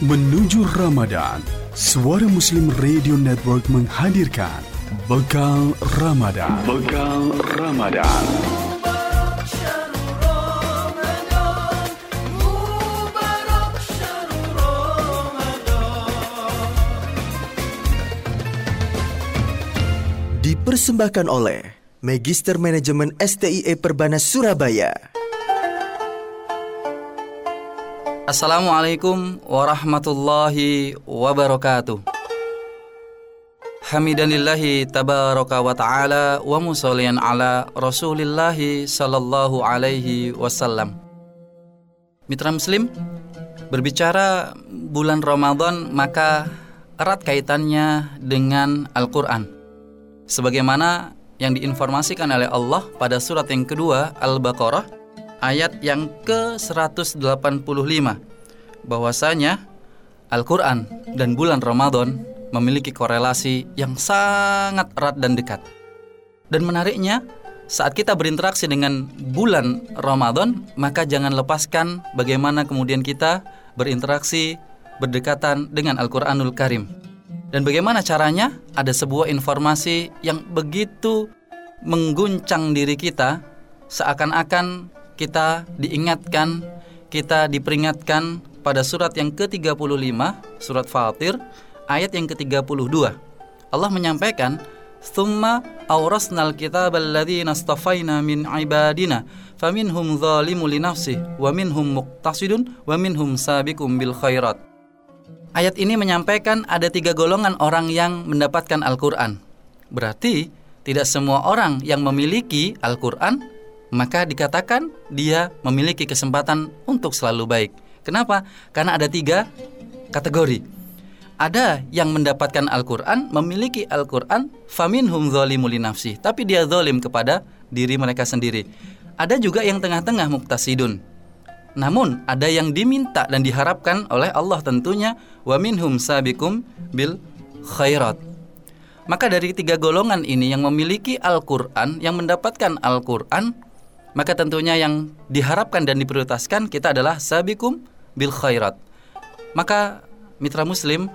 Menuju Ramadan, Suara Muslim Radio Network menghadirkan Bekal Ramadan. Bekal Ramadan. Dipersembahkan oleh Magister Manajemen STIE Perbanas Surabaya. Assalamualaikum warahmatullahi wabarakatuh. Hamidanillahi tabaraka wa ta'ala wa musallian ala rasulillahi sallallahu alaihi wasallam. Mitra Muslim, berbicara bulan Ramadan maka erat kaitannya dengan Al-Quran. Sebagaimana yang diinformasikan oleh Allah pada surat yang kedua Al-Baqarah ayat yang ke-185 bahwasanya Al-Qur'an dan bulan Ramadan memiliki korelasi yang sangat erat dan dekat. Dan menariknya, saat kita berinteraksi dengan bulan Ramadan, maka jangan lepaskan bagaimana kemudian kita berinteraksi berdekatan dengan Al-Qur'anul Karim. Dan bagaimana caranya? Ada sebuah informasi yang begitu mengguncang diri kita seakan-akan kita diingatkan, kita diperingatkan pada surat yang ke-35, surat Fatir, ayat yang ke-32. Allah menyampaikan, "Tsumma awrasnal kitab alladhina astafaina min ibadina, faminhum zalimu li nafsihi wa minhum muqtasidun wa minhum sabiqum bil khairat." Ayat ini menyampaikan ada tiga golongan orang yang mendapatkan Al-Quran. Berarti tidak semua orang yang memiliki Al-Quran maka dikatakan dia memiliki kesempatan untuk selalu baik. Kenapa? Karena ada tiga kategori. Ada yang mendapatkan Al-Quran, memiliki Al-Quran, faminhum zolimu nafsi, tapi dia zolim kepada diri mereka sendiri. Ada juga yang tengah-tengah muktasidun. Namun ada yang diminta dan diharapkan oleh Allah tentunya wa minhum sabikum bil khairat. Maka dari tiga golongan ini yang memiliki Al-Quran, yang mendapatkan Al-Quran, maka tentunya yang diharapkan dan diprioritaskan kita adalah sabikum bil khairat. Maka mitra muslim,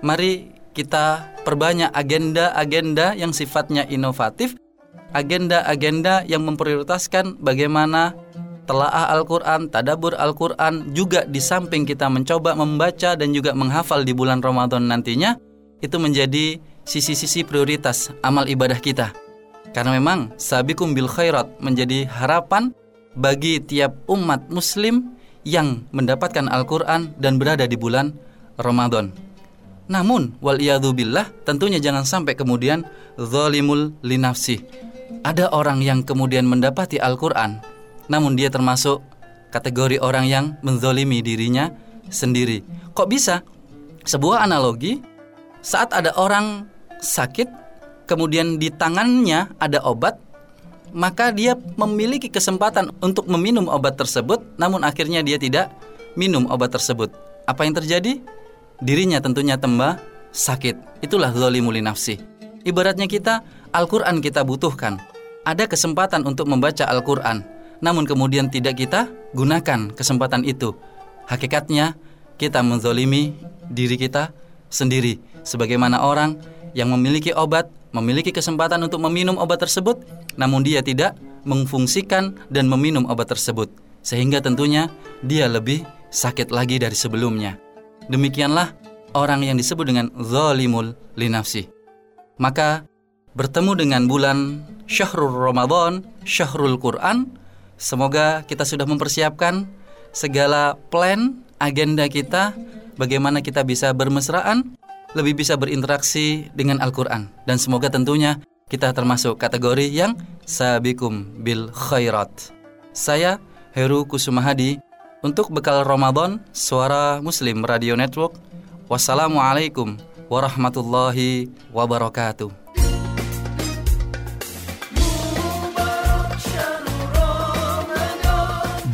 mari kita perbanyak agenda-agenda yang sifatnya inovatif, agenda-agenda yang memprioritaskan bagaimana telaah Al-Quran, tadabur Al-Quran, juga di samping kita mencoba membaca dan juga menghafal di bulan Ramadan nantinya, itu menjadi sisi-sisi prioritas amal ibadah kita. Karena memang sabikum bil khairat menjadi harapan bagi tiap umat muslim yang mendapatkan Al-Quran dan berada di bulan Ramadan. Namun, wal billah tentunya jangan sampai kemudian zalimul linafsi. Ada orang yang kemudian mendapati Al-Quran, namun dia termasuk kategori orang yang menzolimi dirinya sendiri. Kok bisa? Sebuah analogi, saat ada orang sakit, kemudian di tangannya ada obat, maka dia memiliki kesempatan untuk meminum obat tersebut, namun akhirnya dia tidak minum obat tersebut. Apa yang terjadi? Dirinya tentunya tembah sakit. Itulah zalimul nafsi. Ibaratnya kita, Al-Quran kita butuhkan. Ada kesempatan untuk membaca Al-Quran, namun kemudian tidak kita gunakan kesempatan itu. Hakikatnya, kita menzolimi diri kita sendiri. Sebagaimana orang yang memiliki obat, memiliki kesempatan untuk meminum obat tersebut, namun dia tidak mengfungsikan dan meminum obat tersebut, sehingga tentunya dia lebih sakit lagi dari sebelumnya. Demikianlah orang yang disebut dengan zalimul linafsi. Maka bertemu dengan bulan Syahrul Ramadan, Syahrul Quran, semoga kita sudah mempersiapkan segala plan, agenda kita, bagaimana kita bisa bermesraan lebih bisa berinteraksi dengan Al-Quran dan semoga tentunya kita termasuk kategori yang sabikum bil khairat. Saya Heru Kusumahadi untuk bekal Ramadan Suara Muslim Radio Network. Wassalamualaikum warahmatullahi wabarakatuh.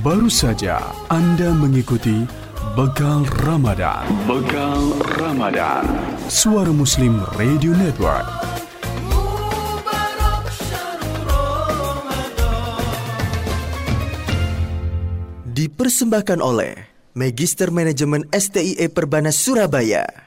Baru saja Anda mengikuti Bekal Ramadan. Bekal Ramadan. Suara Muslim Radio Network. Dipersembahkan oleh Magister Manajemen STIE Perbanas Surabaya.